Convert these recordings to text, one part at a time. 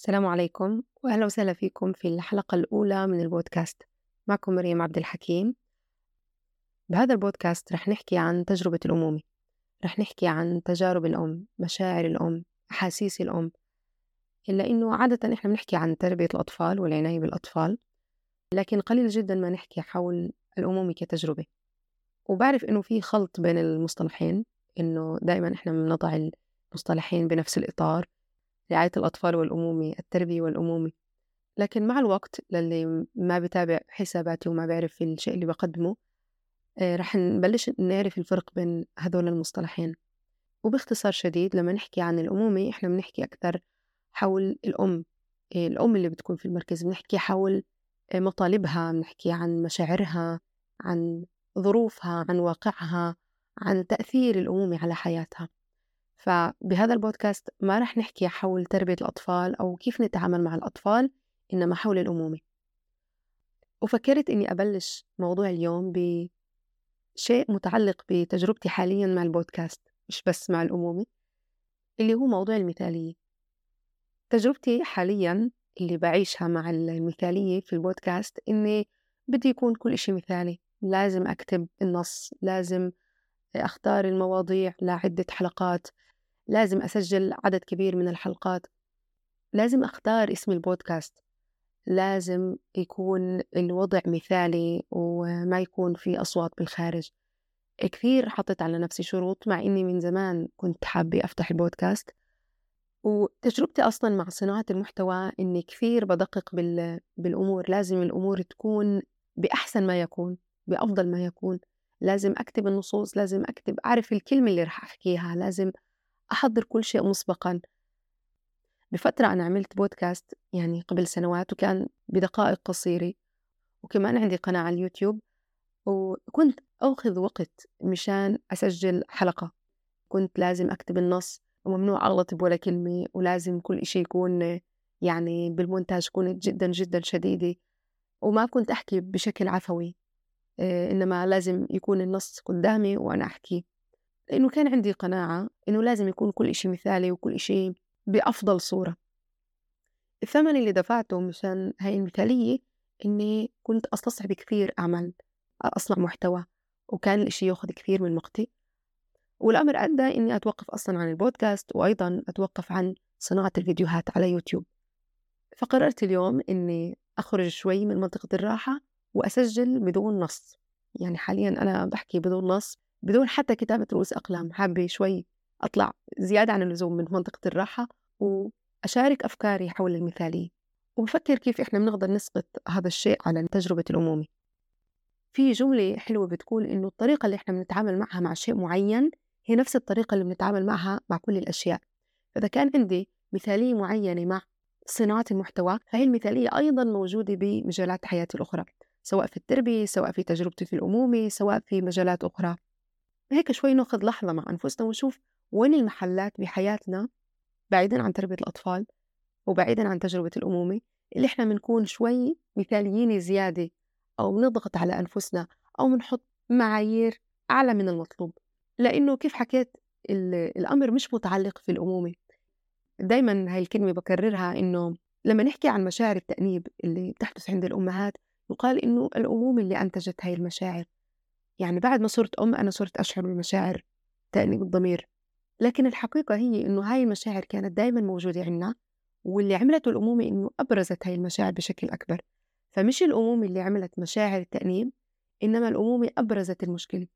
السلام عليكم وأهلا وسهلا فيكم في الحلقة الأولى من البودكاست. معكم مريم عبد الحكيم. بهذا البودكاست رح نحكي عن تجربة الأمومة. رح نحكي عن تجارب الأم مشاعر الأم أحاسيس الأم. إلا إنه عادة إحنا بنحكي عن تربية الأطفال والعناية بالأطفال لكن قليل جدا ما نحكي حول الأمومة كتجربة. وبعرف إنه في خلط بين المصطلحين إنه دائما إحنا بنضع المصطلحين بنفس الإطار. رعاية الأطفال والأمومة التربية والأمومة لكن مع الوقت للي ما بتابع حساباتي وما بعرف الشيء اللي بقدمه آه، رح نبلش نعرف الفرق بين هذول المصطلحين. وباختصار شديد لما نحكي عن الأمومة إحنا بنحكي أكثر حول الأم. آه، الأم اللي بتكون في المركز بنحكي حول آه، مطالبها بنحكي عن مشاعرها عن ظروفها عن واقعها عن تأثير الأمومة على حياتها. فبهذا البودكاست ما رح نحكي حول تربية الأطفال أو كيف نتعامل مع الأطفال إنما حول الأمومة. وفكرت إني أبلش موضوع اليوم بشيء متعلق بتجربتي حاليا مع البودكاست مش بس مع الأمومة اللي هو موضوع المثالية. تجربتي حاليا اللي بعيشها مع المثالية في البودكاست إني بدي يكون كل إشي مثالي. لازم أكتب النص لازم أختار المواضيع لعدة حلقات. لازم أسجل عدد كبير من الحلقات. لازم أختار اسم البودكاست. لازم يكون الوضع مثالي وما يكون في أصوات بالخارج. كثير حطيت على نفسي شروط مع إني من زمان كنت حابة أفتح البودكاست. وتجربتي أصلا مع صناعة المحتوى إني كثير بدقق بال... بالأمور. لازم الأمور تكون بأحسن ما يكون بأفضل ما يكون. لازم أكتب النصوص لازم أكتب أعرف الكلمة اللي رح أحكيها. لازم أحضر كل شيء مسبقا. بفترة أنا عملت بودكاست يعني قبل سنوات وكان بدقائق قصيرة وكمان عندي قناة على اليوتيوب وكنت أخذ وقت مشان أسجل حلقة. كنت لازم أكتب النص وممنوع أغلط بولا كلمة ولازم كل إشي يكون يعني بالمونتاج كنت جدا جدا شديدة. وما كنت أحكي بشكل عفوي إنما لازم يكون النص قدامي وأنا أحكي. لأنه كان عندي قناعة إنه لازم يكون كل إشي مثالي وكل إشي بأفضل صورة. الثمن اللي دفعته مشان هاي المثالية إني كنت أستصعب كثير أعمل أصنع محتوى وكان الإشي ياخذ كثير من وقتي. والأمر أدى إني أتوقف أصلا عن البودكاست وأيضا أتوقف عن صناعة الفيديوهات على يوتيوب. فقررت اليوم إني أخرج شوي من منطقة الراحة وأسجل بدون نص. يعني حاليا أنا بحكي بدون نص بدون حتى كتابة رؤوس أقلام حابة شوي أطلع زيادة عن اللزوم من منطقة الراحة وأشارك أفكاري حول المثالية. وبفكر كيف إحنا بنقدر نسقط هذا الشيء على تجربة الأمومة. في جملة حلوة بتقول إنه الطريقة اللي إحنا بنتعامل معها مع شيء معين هي نفس الطريقة اللي بنتعامل معها مع كل الأشياء. فإذا كان عندي مثالية معينة مع صناعة المحتوى فهي المثالية أيضا موجودة بمجالات حياتي الأخرى سواء في التربية سواء في تجربتي في الأمومة سواء في مجالات أخرى. هيك شوي ناخذ لحظة مع أنفسنا ونشوف وين المحلات بحياتنا بعيدا عن تربية الأطفال وبعيدا عن تجربة الأمومة اللي إحنا بنكون شوي مثاليين زيادة أو بنضغط على أنفسنا أو بنحط معايير أعلى من المطلوب. لأنه كيف حكيت الأمر مش متعلق في الأمومة. دايما هاي الكلمة بكررها إنه لما نحكي عن مشاعر التأنيب اللي بتحدث عند الأمهات يقال إنه الأمومة اللي أنتجت هاي المشاعر يعني بعد ما صرت أم أنا صرت أشعر بالمشاعر تأنيب الضمير لكن الحقيقة هي إنه هاي المشاعر كانت دايما موجودة عنا واللي عملته الأمومة إنه أبرزت هاي المشاعر بشكل أكبر. فمش الأمومة اللي عملت مشاعر التأنيب إنما الأمومة أبرزت المشكلة.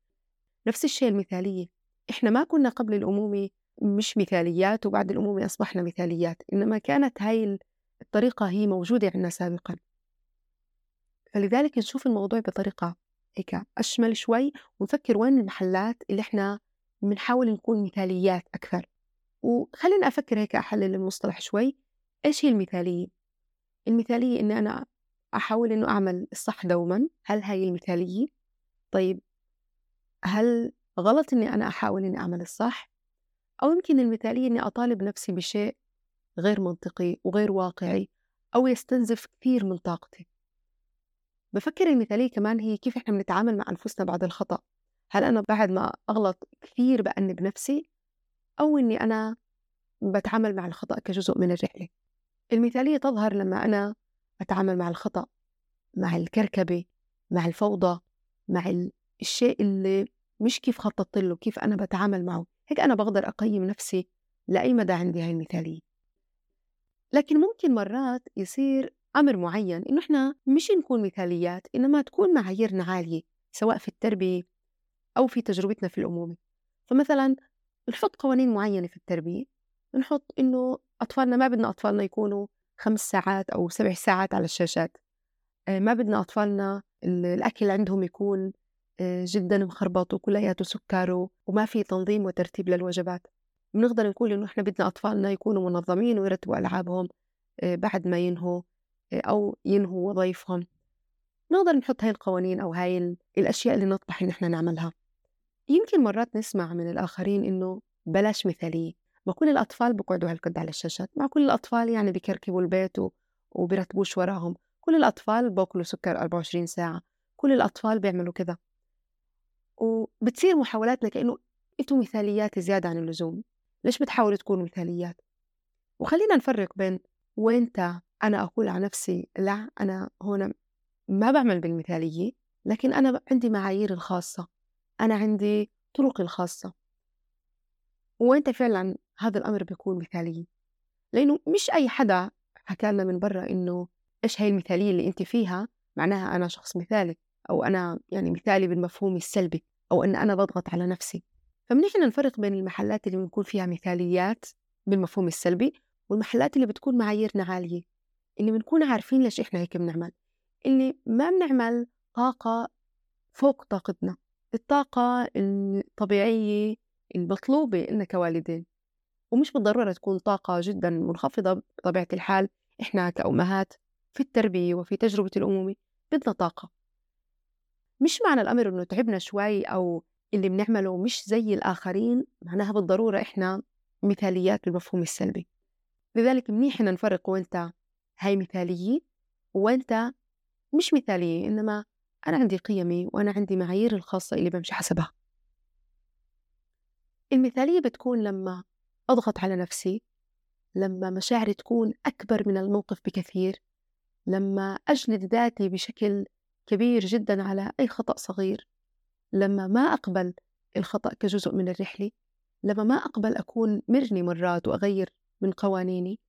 نفس الشيء المثالية. إحنا ما كنا قبل الأمومة مش مثاليات وبعد الأمومة أصبحنا مثاليات إنما كانت هاي الطريقة هي موجودة عندنا سابقا. فلذلك نشوف الموضوع بطريقة هيك أشمل شوي ونفكر وين المحلات اللي إحنا بنحاول نكون مثاليات أكثر وخلينا أفكر هيك أحلل المصطلح شوي إيش هي المثالية؟ المثالية إني أنا أحاول إنه أعمل الصح دوما هل هاي المثالية؟ طيب هل غلط إني أنا أحاول إني أعمل الصح؟ أو يمكن المثالية إني أطالب نفسي بشيء غير منطقي وغير واقعي أو يستنزف كثير من طاقتي بفكر المثالية كمان هي كيف إحنا بنتعامل مع أنفسنا بعد الخطأ. هل أنا بعد ما أغلط كثير بأنب نفسي أو إني أنا بتعامل مع الخطأ كجزء من الرحلة؟ المثالية تظهر لما أنا أتعامل مع الخطأ مع الكركبة مع الفوضى مع الشيء اللي مش كيف خططت له كيف أنا بتعامل معه. هيك أنا بقدر أقيم نفسي لأي مدى عندي هاي المثالية. لكن ممكن مرات يصير أمر معين إنه إحنا مش نكون مثاليات إنما تكون معاييرنا عالية سواء في التربية أو في تجربتنا في الأمومة فمثلا نحط قوانين معينة في التربية نحط إنه أطفالنا ما بدنا أطفالنا يكونوا خمس ساعات أو سبع ساعات على الشاشات. آه، ما بدنا أطفالنا الأكل عندهم يكون آه، جدا مخربط وكلياته سكر وما في تنظيم وترتيب للوجبات. بنقدر نقول إنه إحنا بدنا أطفالنا يكونوا منظمين ويرتبوا ألعابهم آه، بعد ما ينهوا. أو ينهوا وظائفهم نقدر نحط هاي القوانين أو هاي الأشياء اللي نطمح إن إحنا نعملها. يمكن مرات نسمع من الآخرين إنه بلاش مثالية. ما كل الأطفال بقعدوا هالقد على الشاشات. مع كل الأطفال يعني بكركبوا البيت وبيرتبوش وراهم. كل الأطفال باكلوا سكر 24 ساعة. كل الأطفال بيعملوا كذا وبتصير محاولات لكأنه أنتوا مثاليات زيادة عن اللزوم. ليش بتحاولوا تكونوا مثاليات؟ وخلينا نفرق بين وانت أنا أقول على نفسي لا أنا هون ما بعمل بالمثالية لكن أنا عندي معايير الخاصة أنا عندي طرقي الخاصة. وأنت فعلا هذا الأمر بيكون مثالي لأنه مش أي حدا حكى لنا من برا إنه إيش هي المثالية اللي أنت فيها معناها أنا شخص مثالي أو أنا يعني مثالي بالمفهوم السلبي أو أن أنا بضغط على نفسي. فمنيح نفرق بين المحلات اللي بنكون فيها مثاليات بالمفهوم السلبي والمحلات اللي بتكون معاييرنا عالية. اللي بنكون عارفين ليش إحنا هيك بنعمل اللي ما بنعمل طاقة فوق طاقتنا الطاقة الطبيعية المطلوبة إلنا كوالدين ومش بالضرورة تكون طاقة جدا منخفضة بطبيعة الحال إحنا كأمهات في التربية وفي تجربة الأمومة بدنا طاقة. مش معنى الأمر إنه تعبنا شوي أو اللي بنعمله مش زي الآخرين معناها بالضرورة إحنا مثاليات بالمفهوم السلبي. لذلك منيح إن نفرق وأنت هاي مثالية وأنت مش مثالية إنما أنا عندي قيمي وأنا عندي معايير الخاصة اللي بمشي حسبها. المثالية بتكون لما أضغط على نفسي لما مشاعري تكون أكبر من الموقف بكثير لما أجلد ذاتي بشكل كبير جدا على أي خطأ صغير لما ما أقبل الخطأ كجزء من الرحلة لما ما أقبل أكون مرني مرات وأغير من قوانيني.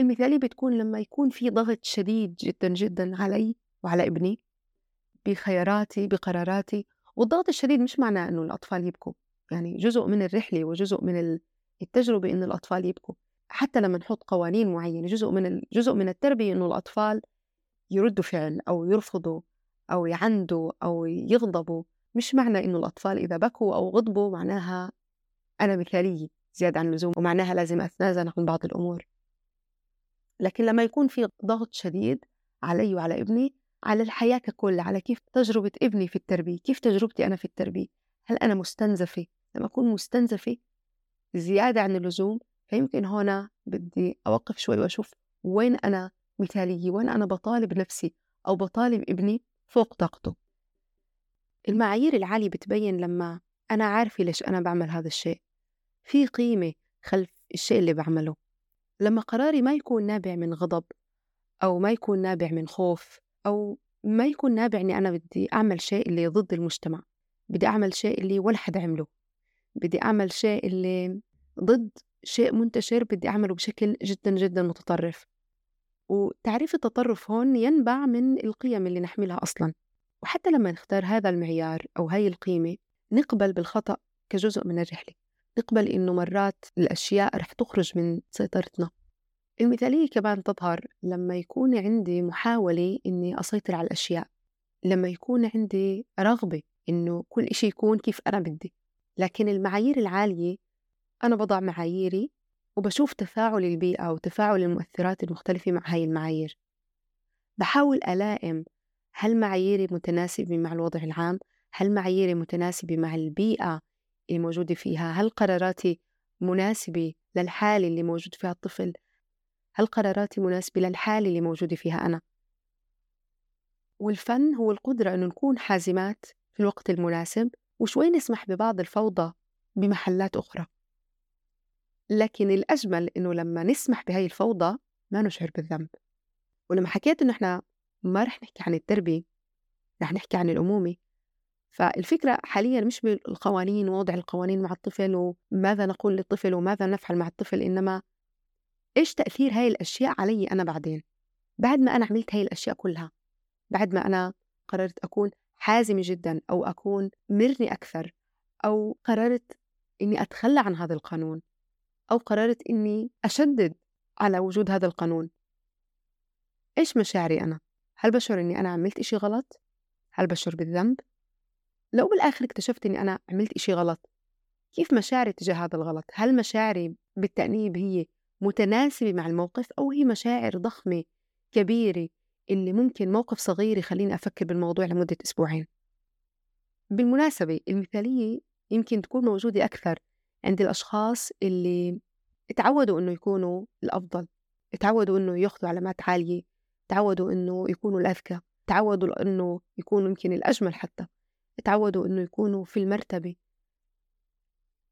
المثالية بتكون لما يكون في ضغط شديد جدا جدا علي وعلى ابني بخياراتي بقراراتي والضغط الشديد مش معناه أنه الأطفال يبكوا. يعني جزء من الرحلة وجزء من التجربة إنه الأطفال يبكوا. حتى لما نحط قوانين معينة جزء من جزء من التربية إنه الأطفال يردوا فعل أو يرفضوا أو يعندوا أو يغضبوا مش معنى إنه الأطفال إذا بكوا أو غضبوا معناها أنا مثالية زيادة عن اللزوم ومعناها لازم أتنازل عن بعض الأمور. لكن لما يكون في ضغط شديد علي وعلى ابني على الحياة ككل على كيف تجربة ابني في التربية كيف تجربتي أنا في التربية هل أنا مستنزفة؟ لما أكون مستنزفة زيادة عن اللزوم فيمكن هنا بدي أوقف شوي وأشوف وين أنا مثالية وين أنا بطالب نفسي أو بطالب ابني فوق طاقته. المعايير العالية بتبين لما أنا عارفة ليش أنا بعمل هذا الشيء. في قيمة خلف الشيء اللي بعمله. لما قراري ما يكون نابع من غضب أو ما يكون نابع من خوف أو ما يكون نابع إني أنا بدي أعمل شيء اللي ضد المجتمع بدي أعمل شيء اللي ولا حدا عمله بدي أعمل شيء اللي ضد شيء منتشر بدي أعمله بشكل جدا جدا متطرف. وتعريف التطرف هون ينبع من القيم اللي نحملها أصلا. وحتى لما نختار هذا المعيار أو هاي القيمة نقبل بالخطأ كجزء من الرحلة. نقبل إنه مرات الأشياء رح تخرج من سيطرتنا المثالية كمان تظهر لما يكون عندي محاولة إني أسيطر على الأشياء لما يكون عندي رغبة إنه كل إشي يكون كيف أنا بدي لكن المعايير العالية أنا بضع معاييري وبشوف تفاعل البيئة وتفاعل المؤثرات المختلفة مع هاي المعايير بحاول ألائم هل معاييري متناسبة مع الوضع العام؟ هل معاييري متناسبة مع البيئة اللي موجودة فيها؟ هل قراراتي مناسبة للحالة اللي موجود فيها الطفل؟ هل قراراتي مناسبة للحالة اللي موجودة فيها أنا؟ والفن هو القدرة أنه نكون حازمات في الوقت المناسب وشوي نسمح ببعض الفوضى بمحلات أخرى لكن الأجمل إنه لما نسمح بهاي الفوضى ما نشعر بالذنب ولما حكيت إنه إحنا ما رح نحكي عن التربية رح نحكي عن الأمومة فالفكرة حاليا مش بالقوانين ووضع القوانين مع الطفل وماذا نقول للطفل وماذا نفعل مع الطفل إنما إيش تأثير هاي الأشياء علي أنا بعدين بعد ما أنا عملت هاي الأشياء كلها بعد ما أنا قررت أكون حازمة جدا أو أكون مرني أكثر أو قررت إني أتخلى عن هذا القانون أو قررت إني أشدد على وجود هذا القانون إيش مشاعري أنا؟ هل بشعر إني أنا عملت إشي غلط؟ هل بشعر بالذنب؟ لو بالآخر اكتشفت إني أنا عملت إشي غلط كيف مشاعري تجاه هذا الغلط؟ هل مشاعري بالتأنيب هي متناسبة مع الموقف أو هي مشاعر ضخمة كبيرة اللي ممكن موقف صغير يخليني أفكر بالموضوع لمدة أسبوعين بالمناسبة المثالية يمكن تكون موجودة أكثر عند الأشخاص اللي تعودوا إنه يكونوا الأفضل تعودوا إنه ياخذوا علامات عالية تعودوا إنه يكونوا الأذكى تعودوا إنه يكونوا يمكن الأجمل حتى تعودوا إنه يكونوا في المرتبة.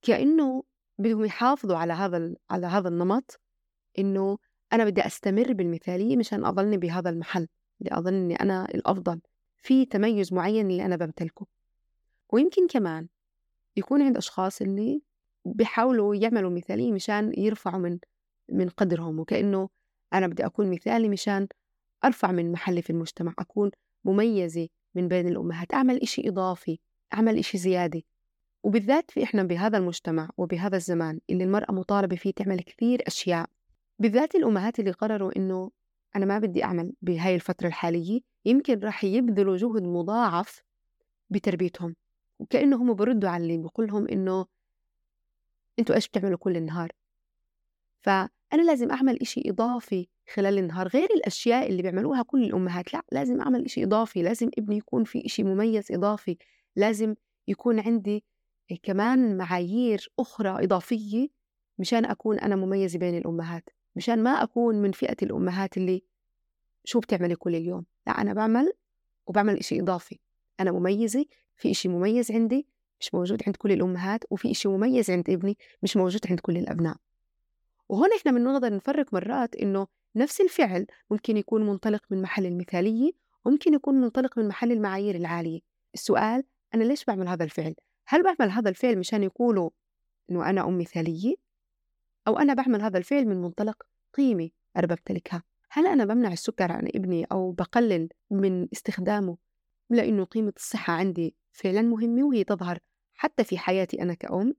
كأنه بدهم يحافظوا على هذا على هذا النمط إنه أنا بدي أستمر بالمثالية مشان أضلني بهذا المحل أظن إني أنا الأفضل. في تميز معين اللي أنا بمتلكه. ويمكن كمان يكون عند أشخاص اللي بيحاولوا يعملوا مثالية مشان يرفعوا من من قدرهم وكأنه أنا بدي أكون مثالي مشان أرفع من محلي في المجتمع أكون مميزة من بين الأمهات أعمل إشي إضافي أعمل إشي زيادة. وبالذات في إحنا بهذا المجتمع وبهذا الزمان اللي المرأة مطالبة فيه تعمل كثير أشياء. بالذات الأمهات اللي قرروا إنه أنا ما بدي أعمل بهاي الفترة الحالية يمكن راح يبذلوا جهد مضاعف بتربيتهم. وكأنه هم بردوا على اللي بقول لهم إنه أنتوا إيش بتعملوا كل النهار؟ فأنا لازم أعمل إشي إضافي خلال النهار غير الأشياء اللي بيعملوها كل الأمهات لأ لازم أعمل إشي إضافي لازم ابني يكون في إشي مميز إضافي لازم يكون عندي كمان معايير أخرى إضافية مشان أكون أنا مميزة بين الأمهات مشان ما أكون من فئة الأمهات اللي شو بتعملي كل اليوم؟ لأ أنا بعمل وبعمل إشي إضافي أنا مميزة في إشي مميز عندي مش موجود عند كل الأمهات وفي إشي مميز عند ابني مش موجود عند كل الأبناء. وهون إحنا بنقدر نفرق مرات إنه نفس الفعل ممكن يكون منطلق من محل المثالية وممكن يكون منطلق من محل المعايير العالية السؤال أنا ليش بعمل هذا الفعل؟ هل بعمل هذا الفعل مشان يقولوا إنه أنا أم مثالية؟ أو أنا بعمل هذا الفعل من منطلق قيمة أنا بمتلكها هل أنا بمنع السكر عن ابني أو بقلل من استخدامه لأنه قيمة الصحة عندي فعلا مهمة وهي تظهر حتى في حياتي أنا كأم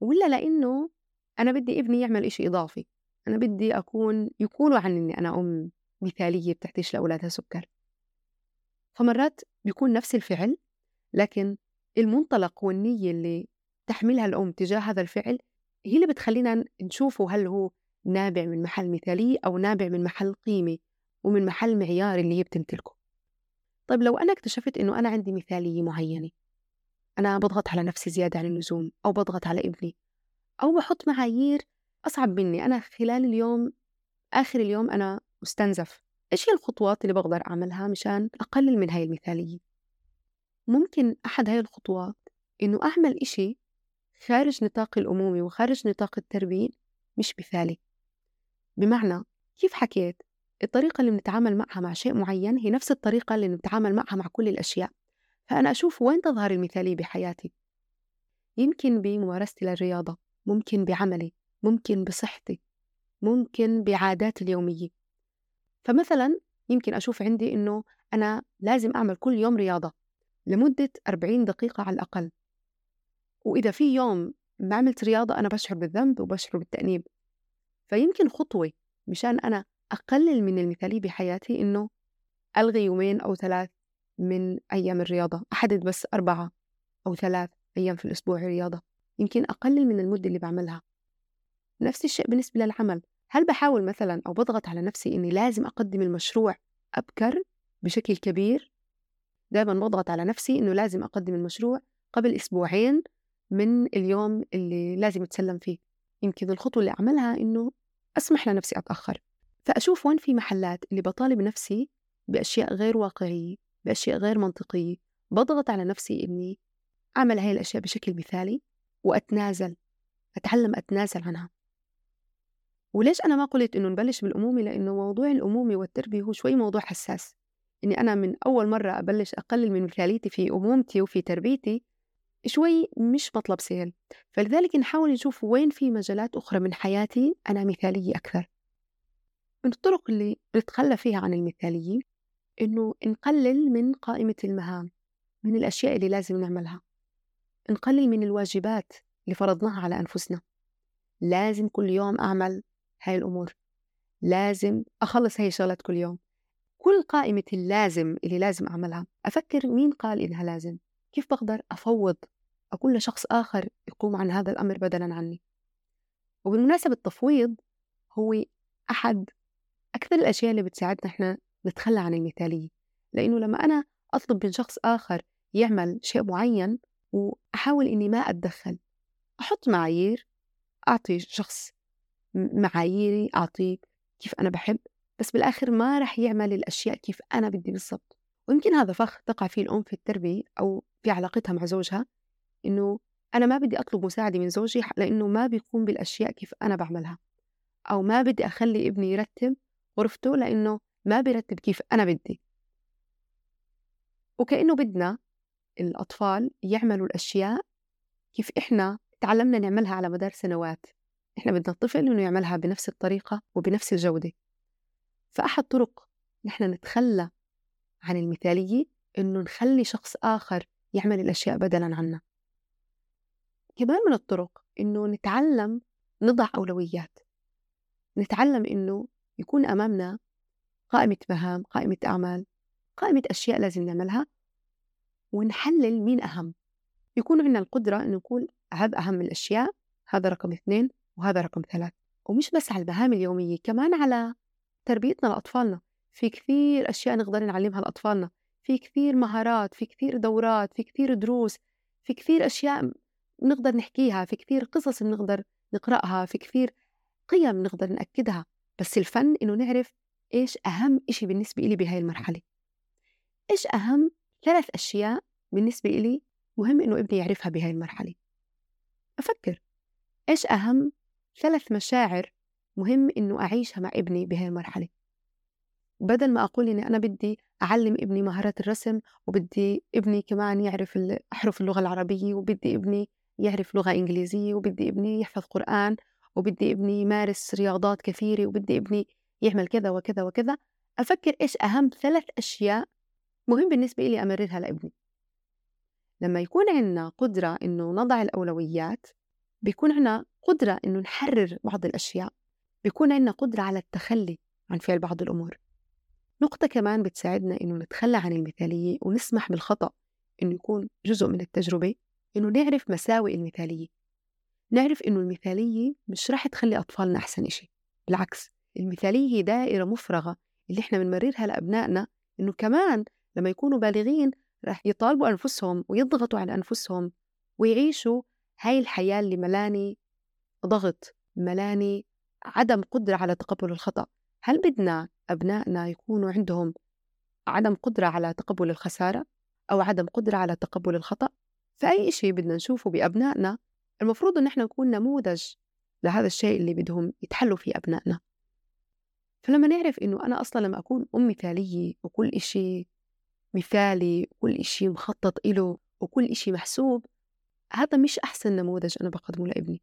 ولا لأنه أنا بدي ابني يعمل إشي إضافي أنا بدي أكون يقولوا عني إني أنا أم مثالية بتحتاج لأولادها سكر. فمرات بيكون نفس الفعل لكن المنطلق والنية اللي تحملها الأم تجاه هذا الفعل هي اللي بتخلينا نشوفه هل هو نابع من محل مثالية أو نابع من محل قيمة ومن محل معيار اللي هي بتمتلكه. طيب لو أنا اكتشفت إنه أنا عندي مثالية معينة أنا بضغط على نفسي زيادة عن اللزوم أو بضغط على ابني أو بحط معايير أصعب مني. أنا خلال اليوم آخر اليوم أنا مستنزف. إيش هي الخطوات اللي بقدر أعملها مشان أقلل من هاي المثالية؟ ممكن أحد هاي الخطوات إنه أعمل إشي خارج نطاق الأمومة وخارج نطاق التربية مش مثالي بمعنى كيف حكيت؟ الطريقة اللي بنتعامل معها مع شيء معين هي نفس الطريقة اللي بنتعامل معها مع كل الأشياء. فأنا أشوف وين تظهر المثالية بحياتي؟ يمكن بممارستي للرياضة. ممكن بعملي ممكن بصحتي ممكن بعاداتي اليومية. فمثلا يمكن أشوف عندي إنه أنا لازم أعمل كل يوم رياضة لمدة 40 دقيقة على الأقل. وإذا في يوم ما عملت رياضة أنا بشعر بالذنب وبشعر بالتأنيب. فيمكن خطوة مشان أنا أقلل من المثالية بحياتي إنه ألغي يومين أو ثلاث من أيام الرياضة أحدد بس أربعة أو ثلاث أيام في الأسبوع رياضة. يمكن أقلل من المدة اللي بعملها. نفس الشيء بالنسبة للعمل. هل بحاول مثلا أو بضغط على نفسي إني لازم أقدم المشروع أبكر بشكل كبير؟ دائما بضغط على نفسي إنه لازم أقدم المشروع قبل أسبوعين من اليوم اللي لازم أتسلم فيه. يمكن الخطوة اللي أعملها إنه أسمح لنفسي أتأخر. فأشوف وين في محلات اللي بطالب نفسي بأشياء غير واقعية بأشياء غير منطقية. بضغط على نفسي إني أعمل هاي الأشياء بشكل مثالي. وأتنازل أتعلم أتنازل عنها. وليش أنا ما قلت إنه نبلش بالأمومة لأنه موضوع الأمومة والتربية هو شوي موضوع حساس. إني أنا من أول مرة أبلش أقلل من مثاليتي في أمومتي وفي تربيتي شوي مش مطلب سهل. فلذلك نحاول نشوف وين في مجالات أخرى من حياتي أنا مثالية أكثر. من الطرق اللي نتخلى فيها عن المثالية إنه نقلل من قائمة المهام من الأشياء اللي لازم نعملها. نقلل من الواجبات اللي فرضناها على أنفسنا. لازم كل يوم أعمل هاي الأمور. لازم أخلص هاي الشغلات كل يوم. كل قائمة اللازم اللي لازم أعملها أفكر مين قال إنها لازم؟ كيف بقدر أفوض؟ أقول لشخص آخر يقوم عن هذا الأمر بدلا عني. وبالمناسبة التفويض هو أحد أكثر الأشياء اللي بتساعدنا إحنا نتخلى عن المثالية. لأنه لما أنا أطلب من شخص آخر يعمل شيء معين وأحاول إني ما أتدخل. أحط معايير أعطي شخص معاييري أعطيه كيف أنا بحب بس بالآخر ما رح يعمل الأشياء كيف أنا بدي بالضبط. ويمكن هذا فخ تقع فيه الأم في التربية أو في علاقتها مع زوجها إنه أنا ما بدي أطلب مساعدة من زوجي لأنه ما بيقوم بالأشياء كيف أنا بعملها. أو ما بدي أخلي ابني يرتب غرفته لأنه ما بيرتب كيف أنا بدي. وكأنه بدنا الأطفال يعملوا الأشياء كيف إحنا تعلمنا نعملها على مدار سنوات. إحنا بدنا الطفل إنه يعملها بنفس الطريقة وبنفس الجودة. فأحد طرق نحن نتخلى عن المثالية إنه نخلي شخص آخر يعمل الأشياء بدلا عنا. كمان من الطرق إنه نتعلم نضع أولويات. نتعلم إنه يكون أمامنا قائمة مهام قائمة أعمال قائمة أشياء لازم نعملها ونحلل مين أهم. يكون عندنا القدرة إنه نقول هذا أهم الأشياء هذا رقم اثنين وهذا رقم ثلاث. ومش بس على المهام اليومية كمان على تربيتنا لأطفالنا. في كثير أشياء نقدر نعلمها لأطفالنا. في كثير مهارات في كثير دورات في كثير دروس في كثير أشياء نقدر نحكيها في كثير قصص بنقدر نقرأها في كثير قيم نقدر نأكدها. بس الفن إنه نعرف إيش أهم إشي بالنسبة إلي بهاي المرحلة. إيش أهم ثلاث أشياء بالنسبة إلي مهم إنه ابني يعرفها بهاي المرحلة. أفكر إيش أهم ثلاث مشاعر مهم إنه أعيشها مع ابني بهاي المرحلة؟ بدل ما أقول إني أنا بدي أعلم ابني مهارات الرسم وبدي ابني كمان يعرف أحرف اللغة العربية وبدي ابني يعرف لغة إنجليزية وبدي ابني يحفظ قرآن وبدي ابني يمارس رياضات كثيرة وبدي ابني يعمل كذا وكذا وكذا. أفكر إيش أهم ثلاث أشياء مهم بالنسبة لي أمررها لابني. لما يكون عندنا قدرة إنه نضع الأولويات بيكون عندنا قدرة إنه نحرر بعض الأشياء. بيكون عندنا قدرة على التخلي عن فعل بعض الأمور. نقطة كمان بتساعدنا إنه نتخلى عن المثالية ونسمح بالخطأ إنه يكون جزء من التجربة إنه نعرف مساوئ المثالية. نعرف إنه المثالية مش راح تخلي أطفالنا أحسن إشي. بالعكس المثالية هي دائرة مفرغة اللي إحنا بنمررها لأبنائنا إنه كمان لما يكونوا بالغين راح يطالبوا أنفسهم ويضغطوا على أنفسهم ويعيشوا هاي الحياة اللي ملاني ضغط ملاني عدم قدرة على تقبل الخطأ. هل بدنا أبنائنا يكونوا عندهم عدم قدرة على تقبل الخسارة أو عدم قدرة على تقبل الخطأ؟ فأي شيء بدنا نشوفه بأبنائنا المفروض إن إحنا نكون نموذج لهذا الشيء اللي بدهم يتحلوا فيه أبنائنا. فلما نعرف إنه أنا أصلا لما أكون أم مثالية وكل إشي مثالي وكل إشي مخطط إله وكل إشي محسوب هذا مش أحسن نموذج أنا بقدمه لابني.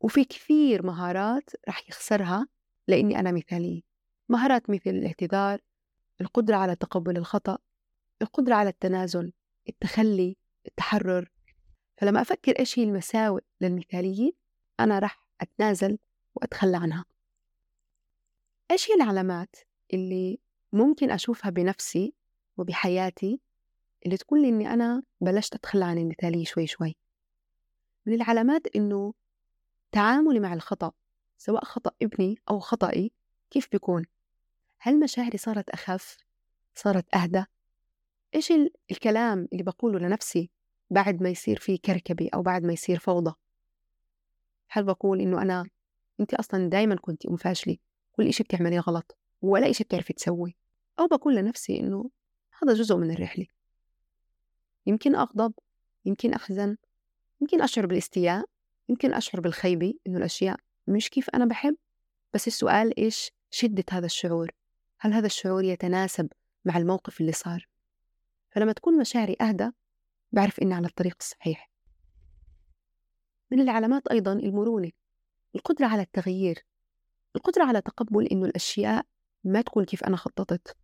وفي كثير مهارات رح يخسرها لأني أنا مثالية. مهارات مثل الاعتذار القدرة على تقبل الخطأ القدرة على التنازل التخلي التحرر. فلما أفكر إيش هي المساوئ للمثالية أنا رح أتنازل وأتخلى عنها. إيش هي العلامات اللي ممكن أشوفها بنفسي وبحياتي اللي تقول لي إني أنا بلشت أتخلى عن المثالية شوي شوي. من العلامات إنه تعاملي مع الخطأ سواء خطأ ابني أو خطأي كيف بيكون؟ هل مشاعري صارت أخف؟ صارت أهدى؟ إيش الكلام اللي بقوله لنفسي بعد ما يصير في كركبة أو بعد ما يصير فوضى؟ هل بقول إنه أنا أنت أصلا دايما كنت أم فاشلة كل إشي بتعمليه غلط ولا إشي بتعرفي تسوي؟ أو بقول لنفسي إنه هذا جزء من الرحلة. يمكن أغضب يمكن أحزن يمكن أشعر بالاستياء يمكن أشعر بالخيبة إنه الأشياء مش كيف أنا بحب. بس السؤال إيش شدة هذا الشعور؟ هل هذا الشعور يتناسب مع الموقف اللي صار؟ فلما تكون مشاعري أهدى بعرف إني على الطريق الصحيح. من العلامات أيضا المرونة القدرة على التغيير القدرة على تقبل إنه الأشياء ما تكون كيف أنا خططت.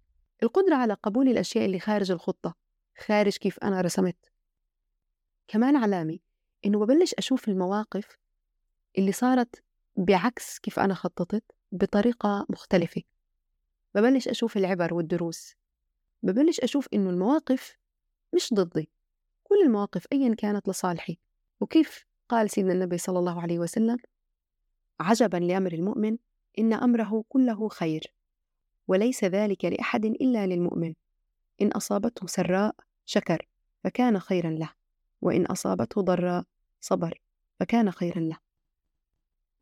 القدرة على قبول الأشياء اللي خارج الخطة خارج كيف أنا رسمت. كمان علامة إنه ببلش أشوف المواقف اللي صارت بعكس كيف أنا خططت بطريقة مختلفة. ببلش أشوف العبر والدروس. ببلش أشوف إنه المواقف مش ضدي كل المواقف أيا كانت لصالحي. وكيف قال سيدنا النبي صلى الله عليه وسلم؟ عجبا لأمر المؤمن إن أمره كله خير. وليس ذلك لأحد إلا للمؤمن. إن أصابته سراء شكر فكان خيرا له. وإن أصابته ضراء صبر فكان خيرا له.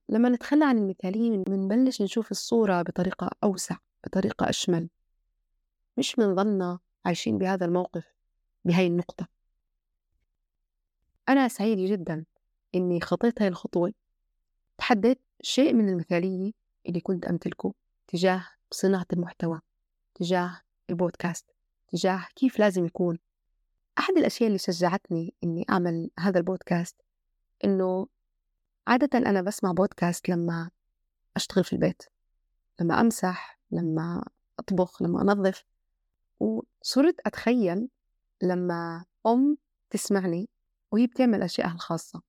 لما نتخلى عن المثالية بنبلش نشوف الصورة بطريقة أوسع بطريقة أشمل. مش بنظلنا عايشين بهذا الموقف بهاي النقطة. أنا سعيدة جدا إني خطيت هاي الخطوة. تحديت شيء من المثالية اللي كنت أمتلكه تجاه صناعة المحتوى تجاه البودكاست تجاه كيف لازم يكون. أحد الأشياء اللي شجعتني إني أعمل هذا البودكاست إنه عادة أنا بسمع بودكاست لما أشتغل في البيت لما أمسح لما أطبخ لما أنظف. وصرت أتخيل لما أم تسمعني وهي بتعمل أشيائها الخاصة.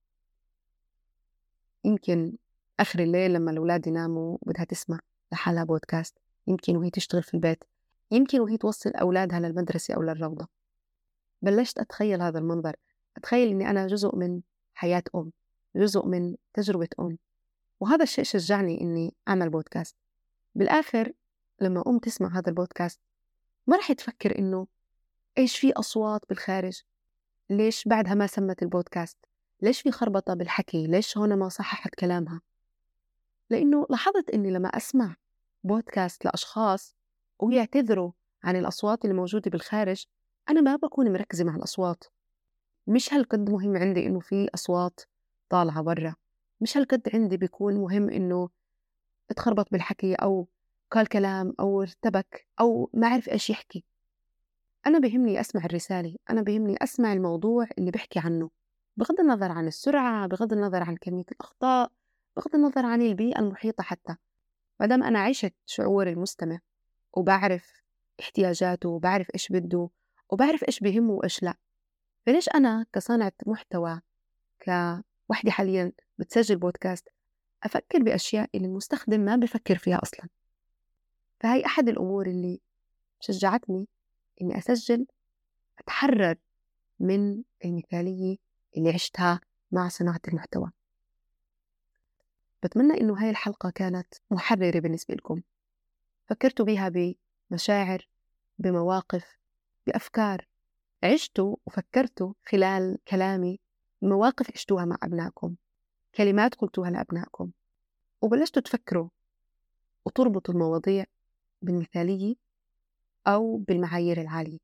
يمكن آخر الليل لما الأولاد يناموا بدها تسمع لحالها بودكاست. يمكن وهي تشتغل في البيت يمكن وهي توصل أولادها للمدرسة أو للروضة. بلشت أتخيل هذا المنظر أتخيل إني أنا جزء من حياة أم جزء من تجربة أم. وهذا الشيء شجعني إني أعمل بودكاست بالآخر لما أم تسمع هذا البودكاست ما رح تفكر إنه إيش في أصوات بالخارج؟ ليش بعدها ما سمت البودكاست؟ ليش في خربطة بالحكي؟ ليش هون ما صححت كلامها؟ لأنه لاحظت إني لما أسمع بودكاست لأشخاص ويعتذروا عن الأصوات اللي موجودة بالخارج أنا ما بكون مركزة مع الأصوات. مش هالقد مهم عندي إنه في أصوات طالعة برا مش هالقد عندي بيكون مهم إنه اتخربط بالحكي أو قال كلام أو ارتبك أو ما عرف إيش يحكي. أنا بهمني أسمع الرسالة أنا بهمني أسمع الموضوع اللي بحكي عنه. بغض النظر عن السرعة بغض النظر عن كمية الأخطاء بغض النظر عن البيئة المحيطة حتى. مادام أنا عشت شعور المستمع وبعرف احتياجاته وبعرف إيش بده وبعرف إيش بهمه وإيش لأ فليش أنا كصانعة محتوى كوحدة حاليا بتسجل بودكاست أفكر بأشياء اللي المستخدم ما بفكر فيها أصلا؟ فهي أحد الأمور اللي شجعتني إني أسجل أتحرر من المثالية اللي عشتها مع صناعة المحتوى. بتمنى إنه هاي الحلقة كانت محررة بالنسبة لكم. فكرتوا بيها بمشاعر بمواقف بأفكار عشتوا وفكرتوا خلال كلامي مواقف عشتوها مع أبنائكم كلمات قلتوها لأبنائكم وبلشتوا تفكروا وتربطوا المواضيع بالمثالية أو بالمعايير العالية.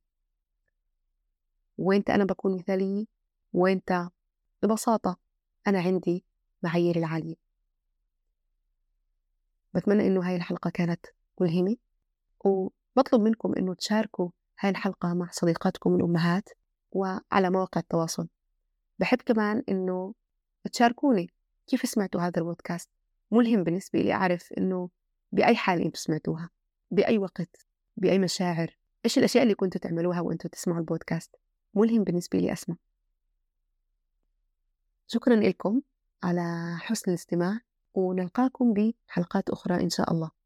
وينت أنا بكون مثالية؟ وينت ببساطة أنا عندي معايير العالية. بتمنى إنه هاي الحلقة كانت ملهمة وبطلب منكم إنه تشاركوا هاي الحلقة مع صديقاتكم الأمهات وعلى مواقع التواصل. بحب كمان إنه تشاركوني كيف سمعتوا هذا البودكاست. ملهم بالنسبة لي أعرف إنه بأي حال أنتم سمعتوها بأي وقت بأي مشاعر إيش الأشياء اللي كنتوا تعملوها وأنتوا تسمعوا البودكاست. ملهم بالنسبة لي أسمع. شكرا لكم على حسن الاستماع. ونلقاكم بحلقات أخرى إن شاء الله.